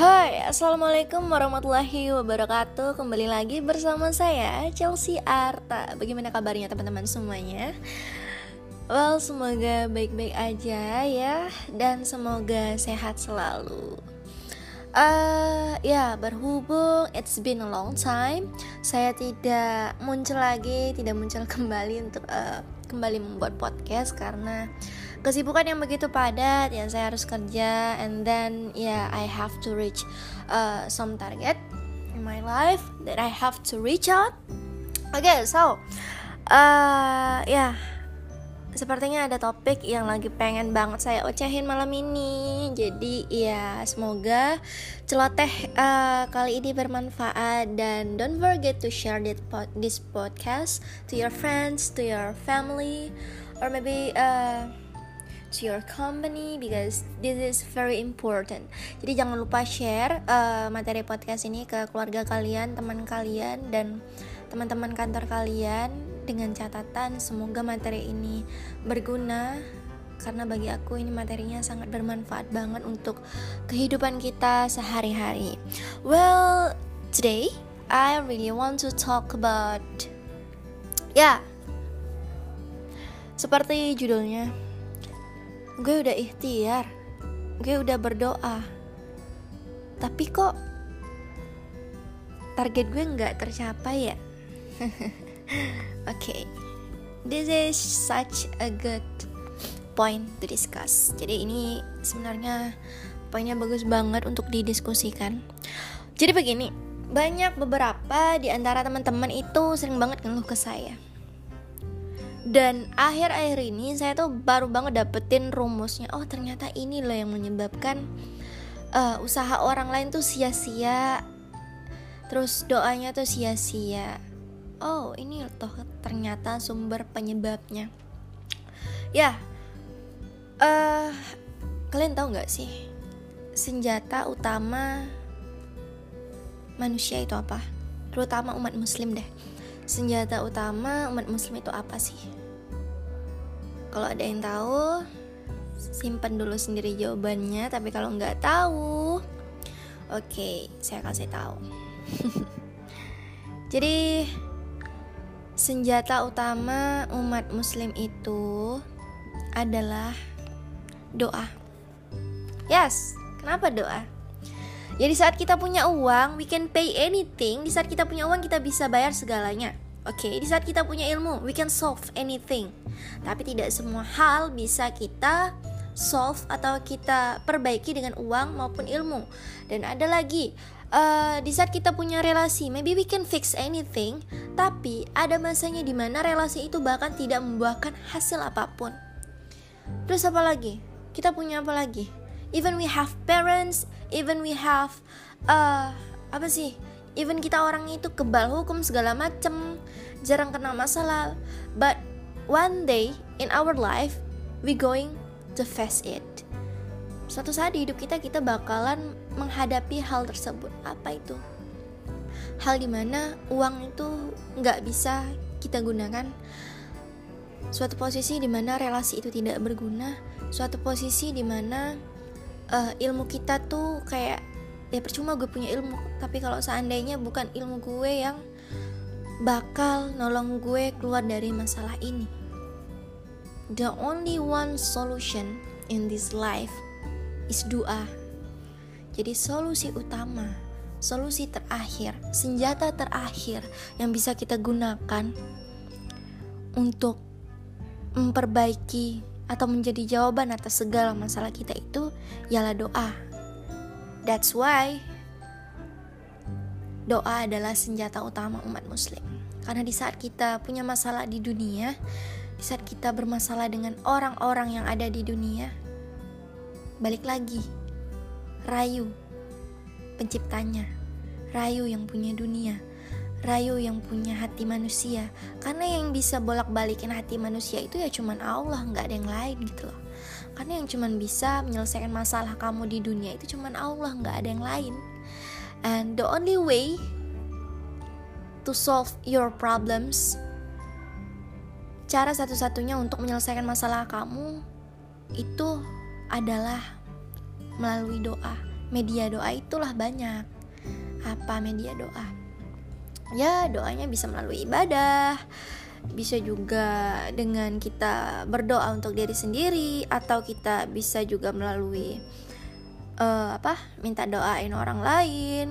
Hai, Assalamualaikum warahmatullahi wabarakatuh. Kembali lagi bersama saya, Chelsea Arta. Bagaimana kabarnya teman-teman semuanya? Well, semoga baik-baik aja ya Dan semoga sehat selalu. Uh, Ya, berhubung it's been a long time Saya tidak muncul lagi, tidak muncul kembali untuk uh, kembali membuat podcast Karena kesibukan yang begitu padat yang saya harus kerja and then yeah I have to reach uh, some target in my life that I have to reach out okay so uh, ya yeah. Sepertinya ada topik yang lagi pengen banget saya ocehin malam ini Jadi ya semoga celoteh uh, kali ini bermanfaat Dan don't forget to share this podcast to your friends, to your family Or maybe uh, to your company because this is very important. Jadi jangan lupa share uh, materi podcast ini ke keluarga kalian, teman kalian dan teman-teman kantor kalian dengan catatan semoga materi ini berguna karena bagi aku ini materinya sangat bermanfaat banget untuk kehidupan kita sehari-hari. Well, today I really want to talk about ya yeah, seperti judulnya gue udah ikhtiar. Gue udah berdoa. Tapi kok target gue nggak tercapai ya? Oke. Okay. this is such a good point to discuss. Jadi ini sebenarnya poinnya bagus banget untuk didiskusikan. Jadi begini banyak beberapa di antara teman-teman itu sering banget ngeluh ke saya dan akhir-akhir ini saya tuh baru banget dapetin rumusnya. Oh ternyata ini loh yang menyebabkan uh, usaha orang lain tuh sia-sia. Terus doanya tuh sia-sia. Oh ini toh ternyata sumber penyebabnya. Ya uh, kalian tahu nggak sih senjata utama manusia itu apa? Terutama umat muslim deh senjata utama umat muslim itu apa sih? Kalau ada yang tahu, simpan dulu sendiri jawabannya. Tapi kalau nggak tahu, oke, okay, saya kasih tahu. Jadi senjata utama umat muslim itu adalah doa. Yes, kenapa doa? Ya di saat kita punya uang, we can pay anything. Di saat kita punya uang, kita bisa bayar segalanya. Oke, okay, di saat kita punya ilmu, we can solve anything. Tapi tidak semua hal bisa kita solve atau kita perbaiki dengan uang maupun ilmu. Dan ada lagi, uh, di saat kita punya relasi, maybe we can fix anything, tapi ada masanya di mana relasi itu bahkan tidak membuahkan hasil apa pun. Terus apa lagi? Kita punya apa lagi? even we have parents even we have uh, apa sih even kita orang itu kebal hukum segala macem jarang kena masalah. But one day in our life we going to face it. Suatu saat di hidup kita kita bakalan menghadapi hal tersebut. Apa itu? Hal di mana uang itu nggak bisa kita gunakan. Suatu posisi di mana relasi itu tidak berguna. Suatu posisi di mana uh, ilmu kita tuh kayak ya percuma gue punya ilmu. Tapi kalau seandainya bukan ilmu gue yang bakal nolong gue keluar dari masalah ini. The only one solution in this life is doa jadi solusi utama solusi terakhir senjata terakhir yang bisa kita gunakan untuk memperbaiki atau menjadi jawaban atas segala masalah kita itu ialah doa. That's why doa adalah senjata utama umat muslim. Karena di saat kita punya masalah di dunia, di saat kita bermasalah dengan orang-orang yang ada di dunia, balik lagi, rayu penciptanya, rayu yang punya dunia, rayu yang punya hati manusia karena yang bisa bolak-balikin hati manusia itu ya cuman Allah nggak ada yang lain gitu loh karena yang cuman bisa menyelesaikan masalah kamu di dunia itu cuman Allah nggak ada yang lain. And the only way to solve your problems cara satu-satunya untuk menyelesaikan masalah kamu itu adalah melalui doa. Media doa itulah banyak. Apa media doa? Ya doanya bisa melalui ibadah bisa juga dengan kita berdoa untuk diri sendiri atau kita bisa juga melalui uh, apa minta doain orang lain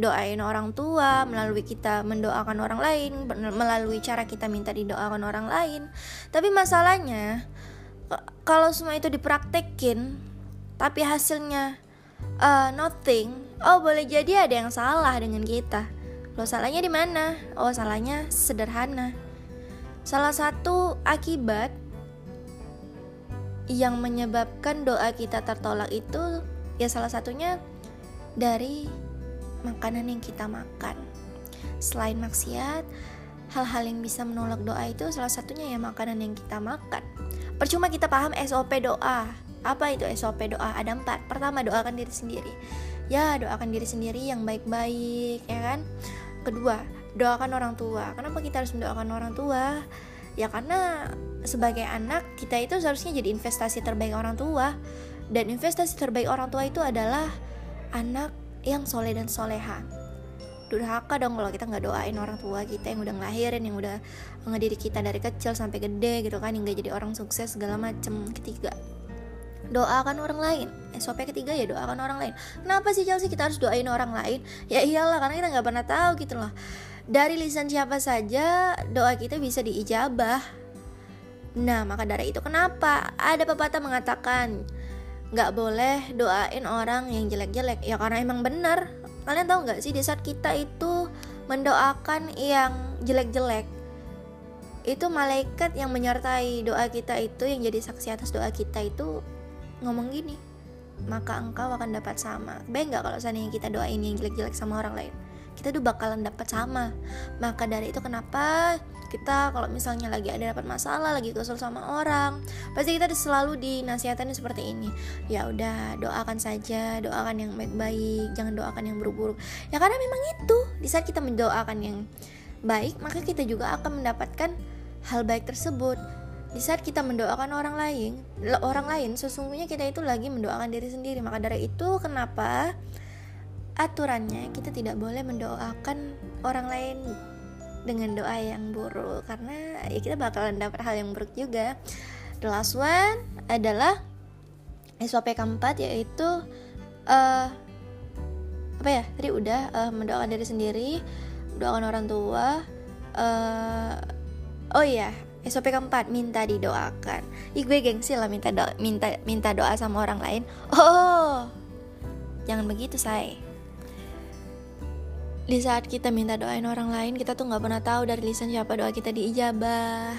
doain orang tua melalui kita mendoakan orang lain melalui cara kita minta didoakan orang lain. Tapi masalahnya kalau semua itu dipraktekin tapi hasilnya uh, nothing oh boleh jadi ada yang salah dengan kita. Lo salahnya di mana? Oh salahnya sederhana Salah satu akibat yang menyebabkan doa kita tertolak itu ya salah satunya dari makanan yang kita makan. Selain maksiat, hal-hal yang bisa menolak doa itu salah satunya ya makanan yang kita makan. Percuma kita paham SOP doa. Apa itu SOP doa? Ada empat. Pertama, doakan diri sendiri. Ya, doakan diri sendiri yang baik-baik, ya kan? Kedua, doakan orang tua. Kenapa kita harus mendoakan orang tua? Ya karena sebagai anak kita itu seharusnya jadi investasi terbaik orang tua. Dan investasi terbaik orang tua itu adalah anak yang soleh dan soleha durhaka dong kalau kita nggak doain orang tua kita yang udah ngelahirin yang udah ngediri kita dari kecil sampai gede gitu kan yang gak jadi orang sukses segala macem. Ketiga doakan orang lain. SOP ketiga ya doakan orang lain. Kenapa sih Chelsea? Kita harus doain orang lain? Ya iyalah karena kita nggak pernah tahu gitu loh dari lisan siapa saja doa kita bisa diijabah. Nah, maka dari itu kenapa? Ada pepatah mengatakan nggak boleh doain orang yang jelek-jelek. Ya karena emang benar. Kalian tahu nggak sih di saat kita itu mendoakan yang jelek-jelek? Itu malaikat yang menyertai doa kita itu yang jadi saksi atas doa kita itu ngomong gini maka engkau akan dapat sama. Baik nggak kalau seandainya kita doain yang jelek-jelek sama orang lain kita tuh bakalan dapat sama. Maka dari itu kenapa kita kalau misalnya lagi ada dapat masalah lagi kesel sama orang pasti kita selalu dinasihatin seperti ini. Ya udah doakan saja doakan yang baik-baik jangan doakan yang buruk-buruk. Ya karena memang itu di saat kita mendoakan yang baik maka kita juga akan mendapatkan hal baik tersebut. Di saat kita mendoakan orang lain orang lain sesungguhnya kita itu lagi mendoakan diri sendiri. Maka dari itu kenapa aturannya kita tidak boleh mendoakan orang lain dengan doa yang buruk karena ya kita bakalan dapat hal yang buruk juga. The last one adalah SOP keempat yaitu uh, apa ya tadi udah uh, mendoakan diri sendiri, mendoakan orang tua. Uh, oh iya SOP keempat minta didoakan. Ih gue gengsi lah minta doa, minta minta doa sama orang lain. Oh jangan begitu say di saat kita minta doain orang lain kita tuh nggak pernah tahu dari lisan siapa doa kita diijabah.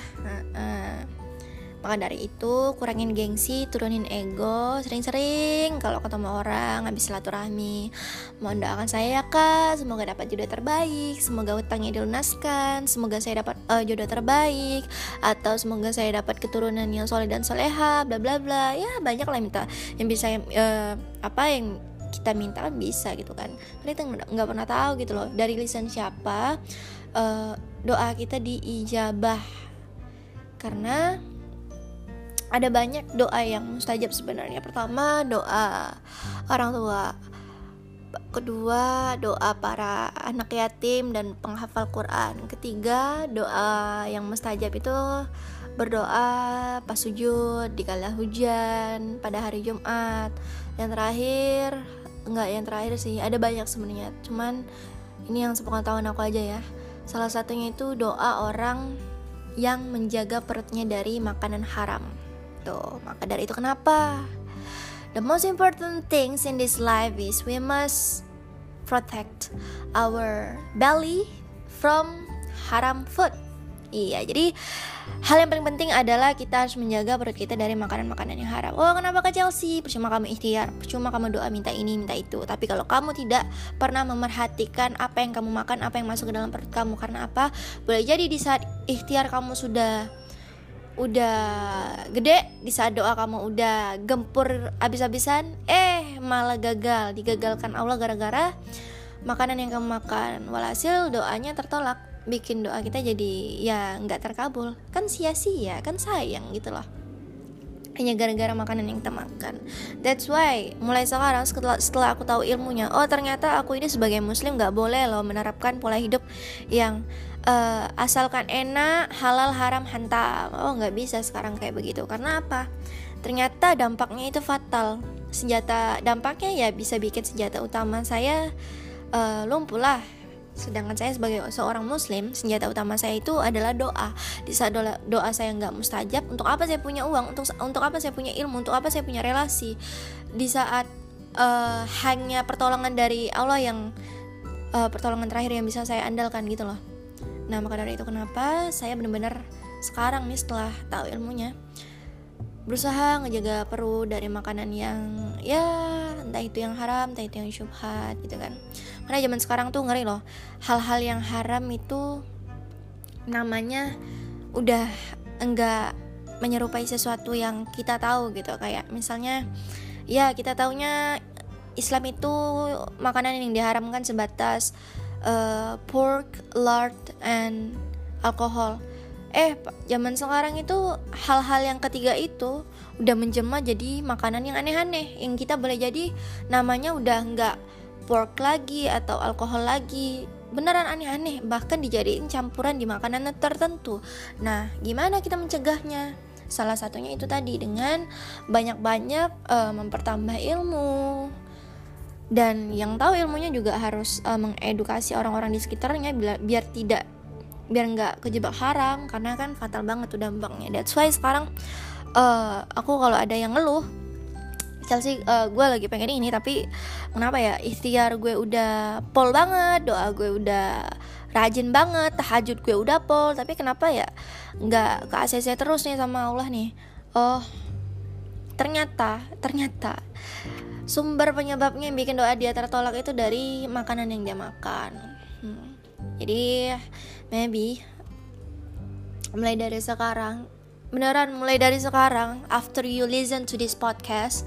Maka dari itu kurangin gengsi turunin ego sering-sering kalau ketemu orang habis silaturahmi. Mohon doakan saya ya kak. Semoga dapat jodoh terbaik semoga utangnya dilunaskan semoga saya dapat uh, jodoh terbaik atau semoga saya dapat keturunan yang soleh dan soleha bla bla bla. Ya banyak lah minta yang bisa uh, apa yang kita minta kan bisa gitu kan. Karena kita nggak pernah tahu gitu loh dari lisan siapa uh, doa kita diijabah. Karena ada banyak doa yang mustajab sebenarnya. Pertama doa orang tua. Kedua doa para anak yatim dan penghafal Quran. Ketiga doa yang mustajab itu berdoa pas sujud di kala hujan pada hari Jumat. Yang terakhir enggak yang terakhir sih ada banyak sebenarnya. Cuman ini yang sepengetahuan aku aja ya. Salah satunya itu doa orang yang menjaga perutnya dari makanan haram. Tuh maka dari itu kenapa? The most important things in this life is we must protect our belly from haram food iya jadi Hal yang paling penting adalah kita harus menjaga perut kita dari makanan-makanan yang haram. Oh, kenapa ke Chelsea? Percuma kamu ikhtiar, percuma kamu doa minta ini, minta itu. Tapi kalau kamu tidak pernah memerhatikan apa yang kamu makan, apa yang masuk ke dalam perut kamu, karena apa? Boleh jadi di saat ikhtiar kamu sudah udah gede, di saat doa kamu udah gempur habis-habisan, eh malah gagal, digagalkan Allah gara-gara makanan yang kamu makan. Walhasil doanya tertolak bikin doa kita jadi ya nggak terkabul kan sia-sia kan sayang gitu loh hanya gara-gara makanan yang kita makan. That's why mulai sekarang setelah, setelah aku tahu ilmunya, oh ternyata aku ini sebagai muslim gak boleh loh menerapkan pola hidup yang uh, asalkan enak, halal, haram, hantam. Oh nggak bisa sekarang kayak begitu. Karena apa? Ternyata dampaknya itu fatal. Senjata dampaknya ya bisa bikin senjata utama saya uh, lumpuh lah Sedangkan saya sebagai seorang muslim, senjata utama saya itu adalah doa. Di saat doa, doa saya nggak mustajab, untuk apa saya punya uang? Untuk untuk apa saya punya ilmu? Untuk apa saya punya relasi? Di saat uh, hanya pertolongan dari Allah yang uh, pertolongan terakhir yang bisa saya andalkan gitu loh. Nah, maka dari itu kenapa saya benar-benar sekarang nih setelah tahu ilmunya berusaha ngejaga perut dari makanan yang ya entah itu yang haram entah itu yang syubhat gitu kan. Karena zaman sekarang tuh ngeri loh hal-hal yang haram itu namanya udah enggak menyerupai sesuatu yang kita tahu gitu. Kayak misalnya ya kita taunya Islam itu makanan yang diharamkan sebatas uh, pork, lard, and alkohol eh zaman sekarang itu hal-hal yang ketiga itu udah menjelma jadi makanan yang aneh-aneh. Yang kita boleh jadi namanya udah nggak pork lagi atau alkohol lagi. Beneran aneh-aneh bahkan dijadiin campuran di makanan tertentu. Nah gimana kita mencegahnya? Salah satunya itu tadi dengan banyak-banyak uh, mempertambah ilmu. Dan yang tahu ilmunya juga harus uh, mengedukasi orang-orang di sekitarnya biar, biar tidak biar nggak kejebak haram karena kan fatal banget tuh dampaknya. That's why sekarang uh, aku kalau ada yang ngeluh Chelsea uh, gue lagi pengen ini tapi kenapa ya? Ikhtiar gue udah pol banget doa gue udah rajin banget tahajud gue udah pol tapi kenapa ya nggak ke ACC terus nih sama Allah nih? Oh ternyata ternyata sumber penyebabnya yang bikin doa dia tertolak itu dari makanan yang dia makan. Hmm. jadi maybe. Mulai dari sekarang. Beneran mulai dari sekarang after you listen to this podcast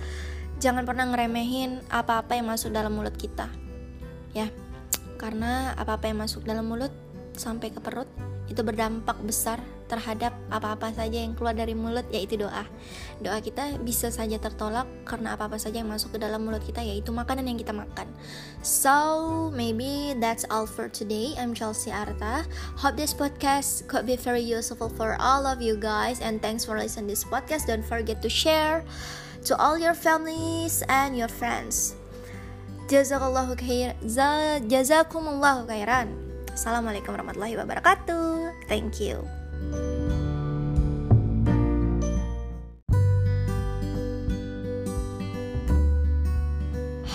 jangan pernah ngeremehin apa-apa yang masuk dalam mulut kita. Ya. Karena apa-apa yang masuk dalam mulut sampai ke perut itu berdampak besar terhadap apa-apa saja yang keluar dari mulut yaitu doa. Doa kita bisa saja tertolak karena apa-apa saja yang masuk ke dalam mulut kita yaitu makanan yang kita makan. So, maybe that's all for today. I'm Chelsea Arta. Hope this podcast could be very useful for all of you guys and thanks for listening this podcast. Don't forget to share to all your families and your friends. Jazakallahu. Jazakumullahu khairan. Assalamualaikum warahmatullahi wabarakatuh. Thank you.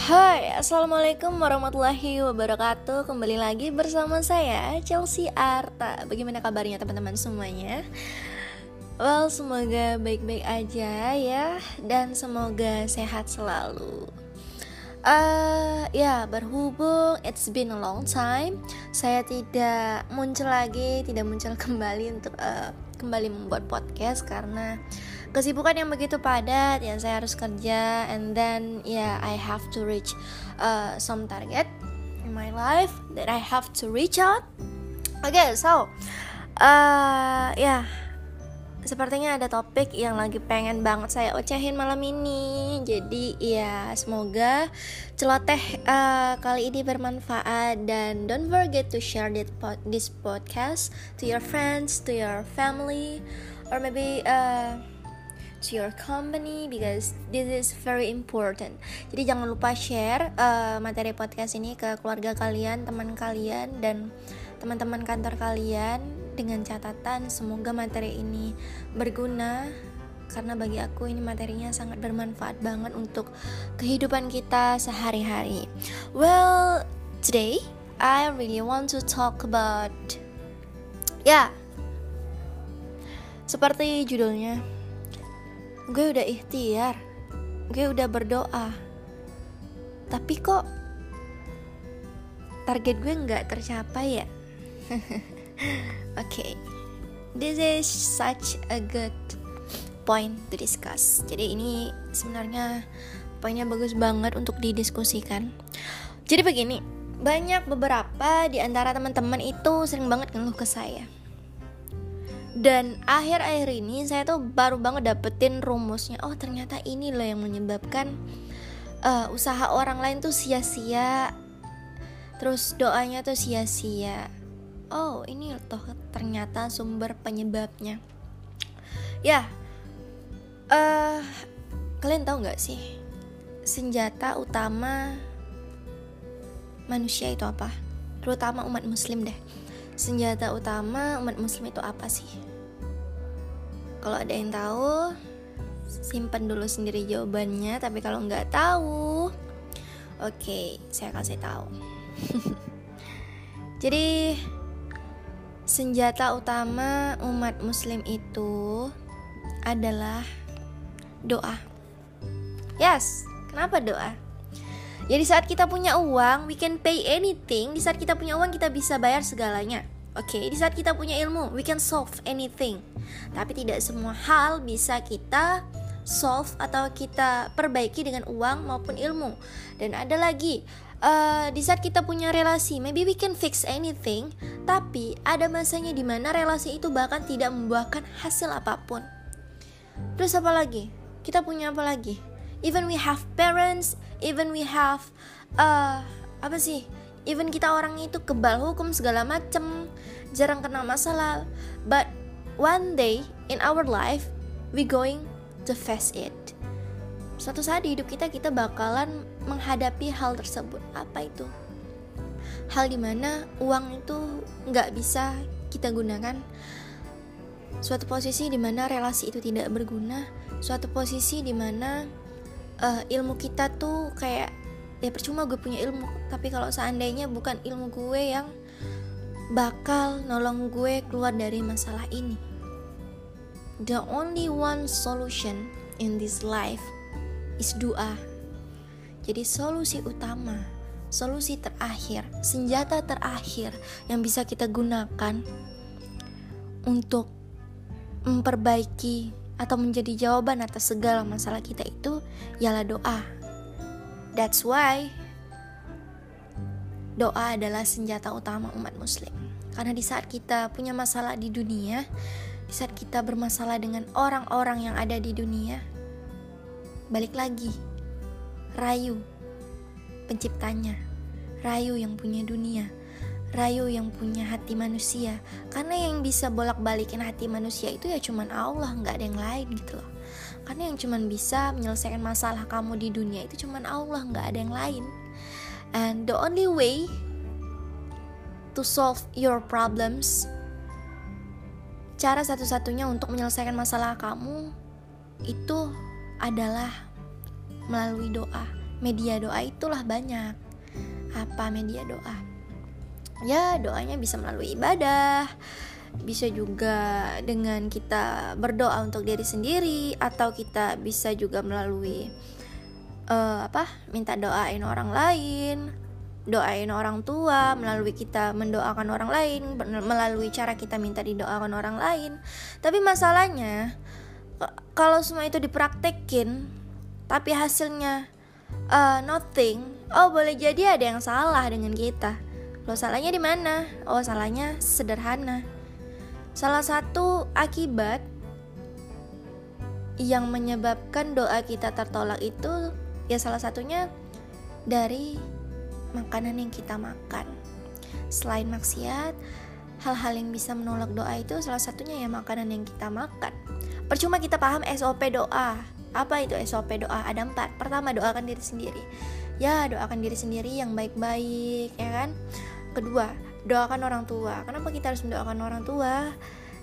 Hai, Assalamualaikum warahmatullahi wabarakatuh. Kembali lagi bersama saya, Chelsea Arta. Bagaimana kabarnya teman-teman semuanya? Well, semoga baik-baik aja ya Dan semoga sehat selalu Uh, ya berhubung it's been a long time saya tidak muncul lagi tidak muncul kembali untuk uh, kembali membuat podcast karena kesibukan yang begitu padat yang saya harus kerja and then yeah I have to reach uh, some target in my life that I have to reach out. Okay so uh, ya yeah sepertinya ada topik yang lagi pengen banget saya ocehin malam ini. Jadi ya semoga celoteh uh, kali ini bermanfaat dan don't forget to share this podcast to your friends, to your family, or maybe uh, to your company because this is very important. Jadi jangan lupa share uh, materi podcast ini ke keluarga kalian, teman kalian dan teman-teman kantor kalian dengan catatan semoga materi ini berguna karena bagi aku ini materinya sangat bermanfaat banget untuk kehidupan kita sehari-hari. Well, today I really want to talk about ya yeah, seperti judulnya gue udah ikhtiar gue udah berdoa tapi kok target gue nggak tercapai ya okay. This is such a good point to discuss. Jadi ini sebenarnya poinnya bagus banget untuk didiskusikan. Jadi begini banyak beberapa di antara teman-teman itu sering banget ngeluh ke saya. Dan akhir-akhir ini saya tuh baru banget dapetin rumusnya oh ternyata ini loh yang menyebabkan uh, usaha orang lain tuh sia-sia. Terus doanya tuh sia-sia oh ini toh ternyata sumber penyebabnya. Ya uh, kalian tahu nggak sih senjata utama manusia itu apa? Terutama umat muslim deh. Senjata utama umat muslim itu apa sih? Kalau ada yang tahu simpan dulu sendiri jawabannya tapi kalau nggak tahu oke okay, saya kasih tahu. Jadi senjata utama umat muslim itu adalah doa yes kenapa doa jadi saat kita punya uang, we can pay anything. Di saat kita punya uang, kita bisa bayar segalanya. Oke, okay? di saat kita punya ilmu, we can solve anything. Tapi tidak semua hal bisa kita solve atau kita perbaiki dengan uang maupun ilmu. Dan ada lagi, uh, di saat kita punya relasi, maybe we can fix anything. Tapi ada masanya di mana relasi itu bahkan tidak membuahkan hasil apa pun. Terus apa lagi? Kita punya apa lagi? even we have parents even we have uh, apa sih even kita orang itu kebal hukum segala macem jarang kena masalah but one day in our life we going to face it suatu saat di hidup kita kita bakalan menghadapi hal tersebut. Apa itu? Hal di mana uang itu nggak bisa kita gunakan. Suatu posisi di mana relasi itu tidak berguna. Suatu posisi di mana uh, ilmu kita tuh kayak ya percuma gue punya ilmu tapi kalau seandainya bukan ilmu gue yang bakal nolong gue keluar dari masalah ini. The only one solution in this life is doa jadi solusi utama solusi terakhir senjata terakhir yang bisa kita gunakan untuk memperbaiki atau menjadi jawaban atas segala masalah kita itu ialah doa. That's why doa adalah senjata utama umat muslim. Karena di saat kita punya masalah di dunia, di saat kita bermasalah dengan orang-orang yang ada di dunia, balik lagi, rayu penciptanya, rayu yang punya dunia, rayu yang punya hati manusia. Karena yang bisa bolak-balikin hati manusia itu ya cuman Allah nggak ada yang lain gitu loh. Karena yang cuman bisa menyelesaikan masalah kamu di dunia itu cuman Allah nggak ada yang lain. And the only way to solve your problems cara satu-satunya untuk menyelesaikan masalah kamu itu adalah melalui doa. Media doa itulah banyak. Apa media doa? Ya doanya bisa melalui ibadah bisa juga dengan kita berdoa untuk diri sendiri atau kita bisa juga melalui uh, apa minta doain orang lain doain orang tua melalui kita mendoakan orang lain melalui cara kita minta didoakan orang lain. Tapi masalahnya kalau semua itu dipraktekin tapi hasilnya uh, nothing oh boleh jadi ada yang salah dengan kita Lo salahnya di mana? Oh, salahnya sederhana. Salah satu akibat yang menyebabkan doa kita tertolak itu ya salah satunya dari makanan yang kita makan. Selain maksiat, hal-hal yang bisa menolak doa itu salah satunya ya makanan yang kita makan. Percuma kita paham SOP doa. Apa itu SOP doa? Ada empat. Pertama, doakan diri sendiri. Ya, doakan diri sendiri yang baik-baik, ya kan? kedua doakan orang tua kenapa kita harus mendoakan orang tua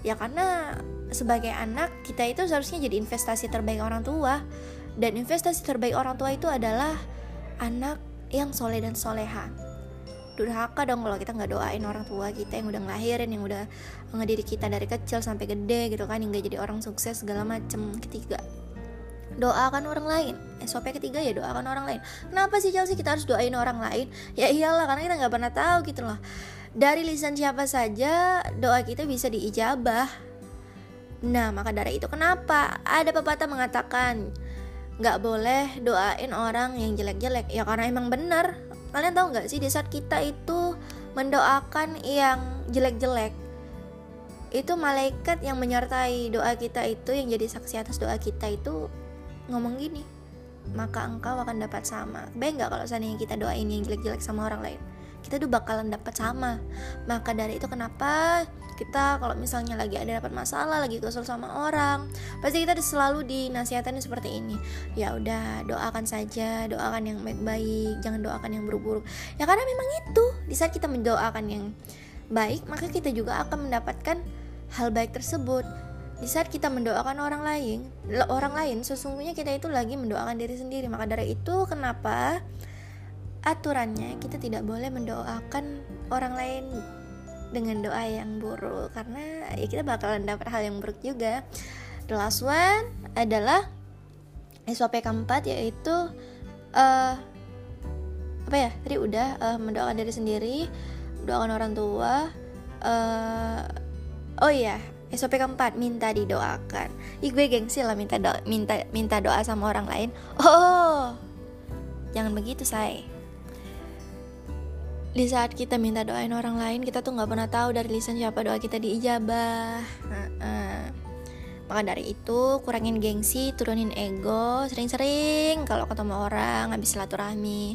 ya karena sebagai anak kita itu seharusnya jadi investasi terbaik orang tua dan investasi terbaik orang tua itu adalah anak yang soleh dan soleha durhaka dong kalau kita nggak doain orang tua kita yang udah ngelahirin yang udah ngedidik kita dari kecil sampai gede gitu kan yang jadi orang sukses segala macem. Ketiga doakan orang lain. SOP ketiga ya doakan orang lain. Kenapa sih Chelsea? Kita harus doain orang lain? Ya iyalah karena kita nggak pernah tahu gitu loh. Dari lisan siapa saja doa kita bisa diijabah. Nah maka dari itu kenapa? Ada pepatah mengatakan nggak boleh doain orang yang jelek-jelek. Ya karena emang bener kalian tahu nggak sih di saat kita itu mendoakan yang jelek-jelek itu malaikat yang menyertai doa kita itu yang jadi saksi atas doa kita itu ngomong gini maka engkau akan dapat sama. Baik nggak kalau seandainya kita doain yang jelek-jelek sama orang lain? Kita tuh bakalan dapat sama. Maka dari itu kenapa kita kalau misalnya lagi ada dapat masalah lagi kesel sama orang pasti kita selalu dinasihatin seperti ini. Ya udah doakan saja doakan yang baik-baik jangan doakan yang buruk-buruk. Ya karena memang itu di saat kita mendoakan yang baik maka kita juga akan mendapatkan hal baik tersebut. Di saat kita mendoakan orang lain orang lain sesungguhnya kita itu lagi mendoakan diri sendiri. Maka dari itu kenapa aturannya kita tidak boleh mendoakan orang lain dengan doa yang buruk. Karena ya kita bakalan dapat hal yang buruk juga. The last one adalah SOP keempat yaitu uh, apa ya? Tadi udah uh, mendoakan diri sendiri mendoakan orang tua uh, oh iya SOP keempat minta didoakan. Ih gue gengsi lah minta doa minta minta doa sama orang lain. Oh jangan begitu say di saat kita minta doain orang lain kita tuh nggak pernah tahu dari lisan siapa doa kita diijabah. Maka dari itu kurangin gengsi turunin ego sering-sering kalau ketemu orang habis silaturahmi.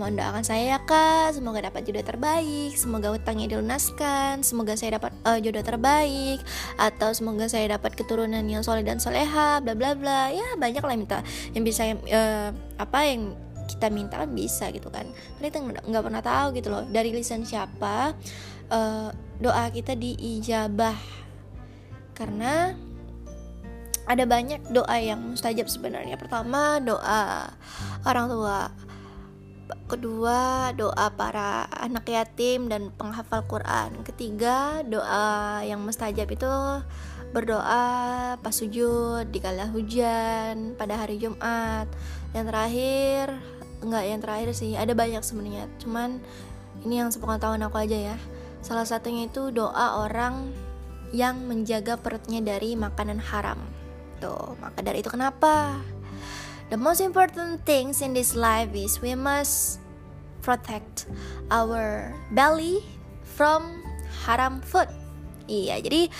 Mohon doakan saya ya kak. Semoga dapat jodoh terbaik semoga utangnya dilunaskan semoga saya dapat uh, jodoh terbaik atau semoga saya dapat keturunan yang soleh dan soleha bla bla bla. Ya banyak lah minta yang bisa uh, apa yang kita minta kan bisa gitu kan. Karena kita nggak pernah tahu gitu loh dari lisan siapa uh, doa kita diijabah. Karena ada banyak doa yang mustajab sebenarnya. Pertama doa orang tua. Kedua doa para anak yatim dan penghafal Quran. Ketiga doa yang mustajab itu berdoa pas sujud di kala hujan pada hari Jumat. Yang terakhir enggak yang terakhir sih ada banyak sebenarnya. Cuman ini yang sepengetahuan aku aja ya. Salah satunya itu doa orang yang menjaga perutnya dari makanan haram. Tuh maka dari itu kenapa? The most important things in this life is we must protect our belly from haram food iya jadi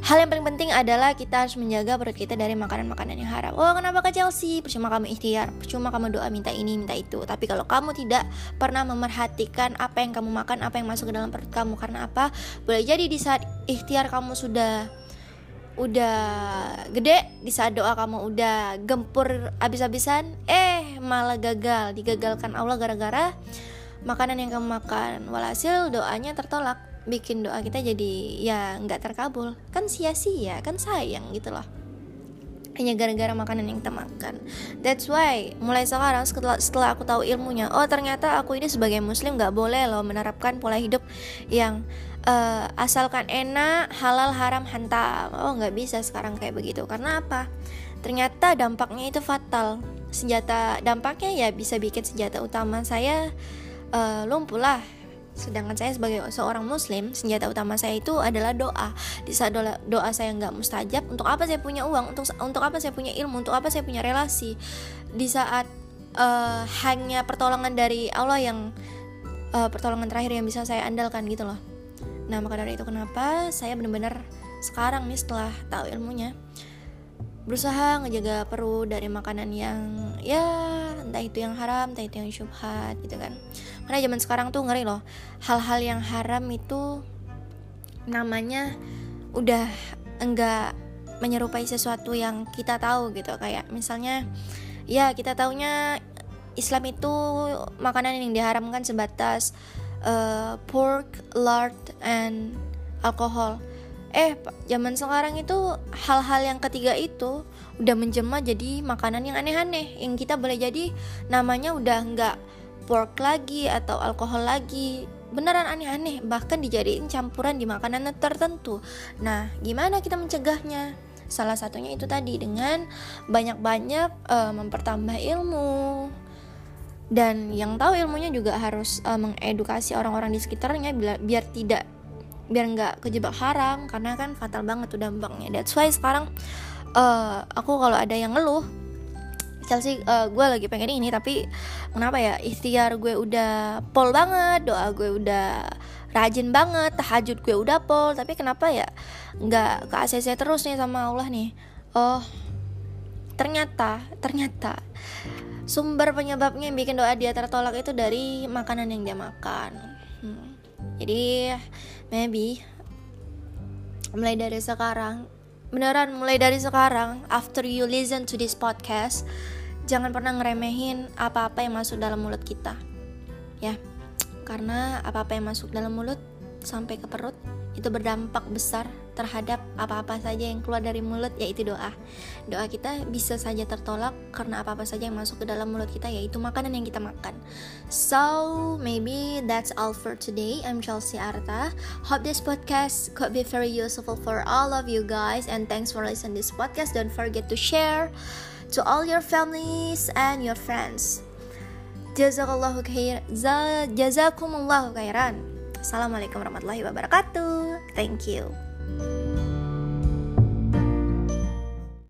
Hal yang paling penting adalah kita harus menjaga perut kita dari makanan-makanan yang haram. Oh, kenapa ke Chelsea? Percuma kamu ikhtiar, percuma kamu doa minta ini, minta itu. Tapi kalau kamu tidak pernah memerhatikan apa yang kamu makan, apa yang masuk ke dalam perut kamu, karena apa? Boleh jadi di saat ikhtiar kamu sudah udah gede di saat doa kamu udah gempur abis-abisan eh malah gagal digagalkan Allah gara-gara makanan yang kamu makan walhasil doanya tertolak bikin doa kita jadi ya nggak terkabul kan sia-sia kan sayang gitu loh hanya gara-gara makanan yang kita makan. That's why mulai sekarang setelah, setelah aku tahu ilmunya, oh ternyata aku ini sebagai muslim nggak boleh loh menerapkan pola hidup yang uh, asalkan enak, halal, haram, hantam. Oh nggak bisa sekarang kayak begitu. Karena apa? Ternyata dampaknya itu fatal. Senjata dampaknya ya bisa bikin senjata utama saya uh, lumpuh lah Sedangkan saya sebagai seorang muslim, senjata utama saya itu adalah doa. Di saat doa, doa saya nggak mustajab, untuk apa saya punya uang? Untuk untuk apa saya punya ilmu? Untuk apa saya punya relasi? Di saat uh, hanya pertolongan dari Allah yang uh, pertolongan terakhir yang bisa saya andalkan gitu loh. Nah, maka dari itu kenapa saya benar-benar sekarang nih setelah tahu ilmunya berusaha ngejaga perut dari makanan yang ya entah itu yang haram entah itu yang syubhat gitu kan. Karena zaman sekarang tuh ngeri loh. Hal-hal yang haram itu namanya udah enggak menyerupai sesuatu yang kita tahu gitu. Kayak misalnya ya kita taunya Islam itu makanan yang diharamkan sebatas uh, pork, lard, and alkohol eh zaman sekarang itu hal-hal yang ketiga itu udah menjelma jadi makanan yang aneh-aneh. Yang kita boleh jadi namanya udah nggak pork lagi atau alkohol lagi. Beneran aneh-aneh bahkan dijadiin campuran di makanan tertentu. Nah gimana kita mencegahnya? Salah satunya itu tadi dengan banyak-banyak uh, mempertambah ilmu. Dan yang tahu ilmunya juga harus uh, mengedukasi orang-orang di sekitarnya biar, biar tidak biar nggak kejebak haram karena kan fatal banget tuh dampaknya. That's why sekarang uh, aku kalau ada yang ngeluh Chelsea uh, gue lagi pengen ini tapi kenapa ya ikhtiar gue udah pol banget doa gue udah rajin banget tahajud gue udah pol tapi kenapa ya nggak ke ACC terus nih sama Allah nih oh ternyata ternyata sumber penyebabnya yang bikin doa dia tertolak itu dari makanan yang dia makan hmm. jadi maybe mulai dari sekarang beneran mulai dari sekarang after you listen to this podcast jangan pernah ngeremehin apa-apa yang masuk dalam mulut kita. Ya karena apa-apa yang masuk dalam mulut sampai ke perut itu berdampak besar terhadap apa-apa saja yang keluar dari mulut yaitu doa. Doa kita bisa saja tertolak karena apa-apa saja yang masuk ke dalam mulut kita yaitu makanan yang kita makan. So, maybe that's all for today. I'm Chelsea Arta. Hope this podcast could be very useful for all of you guys and thanks for listening this podcast. Don't forget to share to all your families and your friends. Jazakallahu khair. Jazakumullahu khairan. Assalamualaikum warahmatullahi wabarakatuh. Thank you.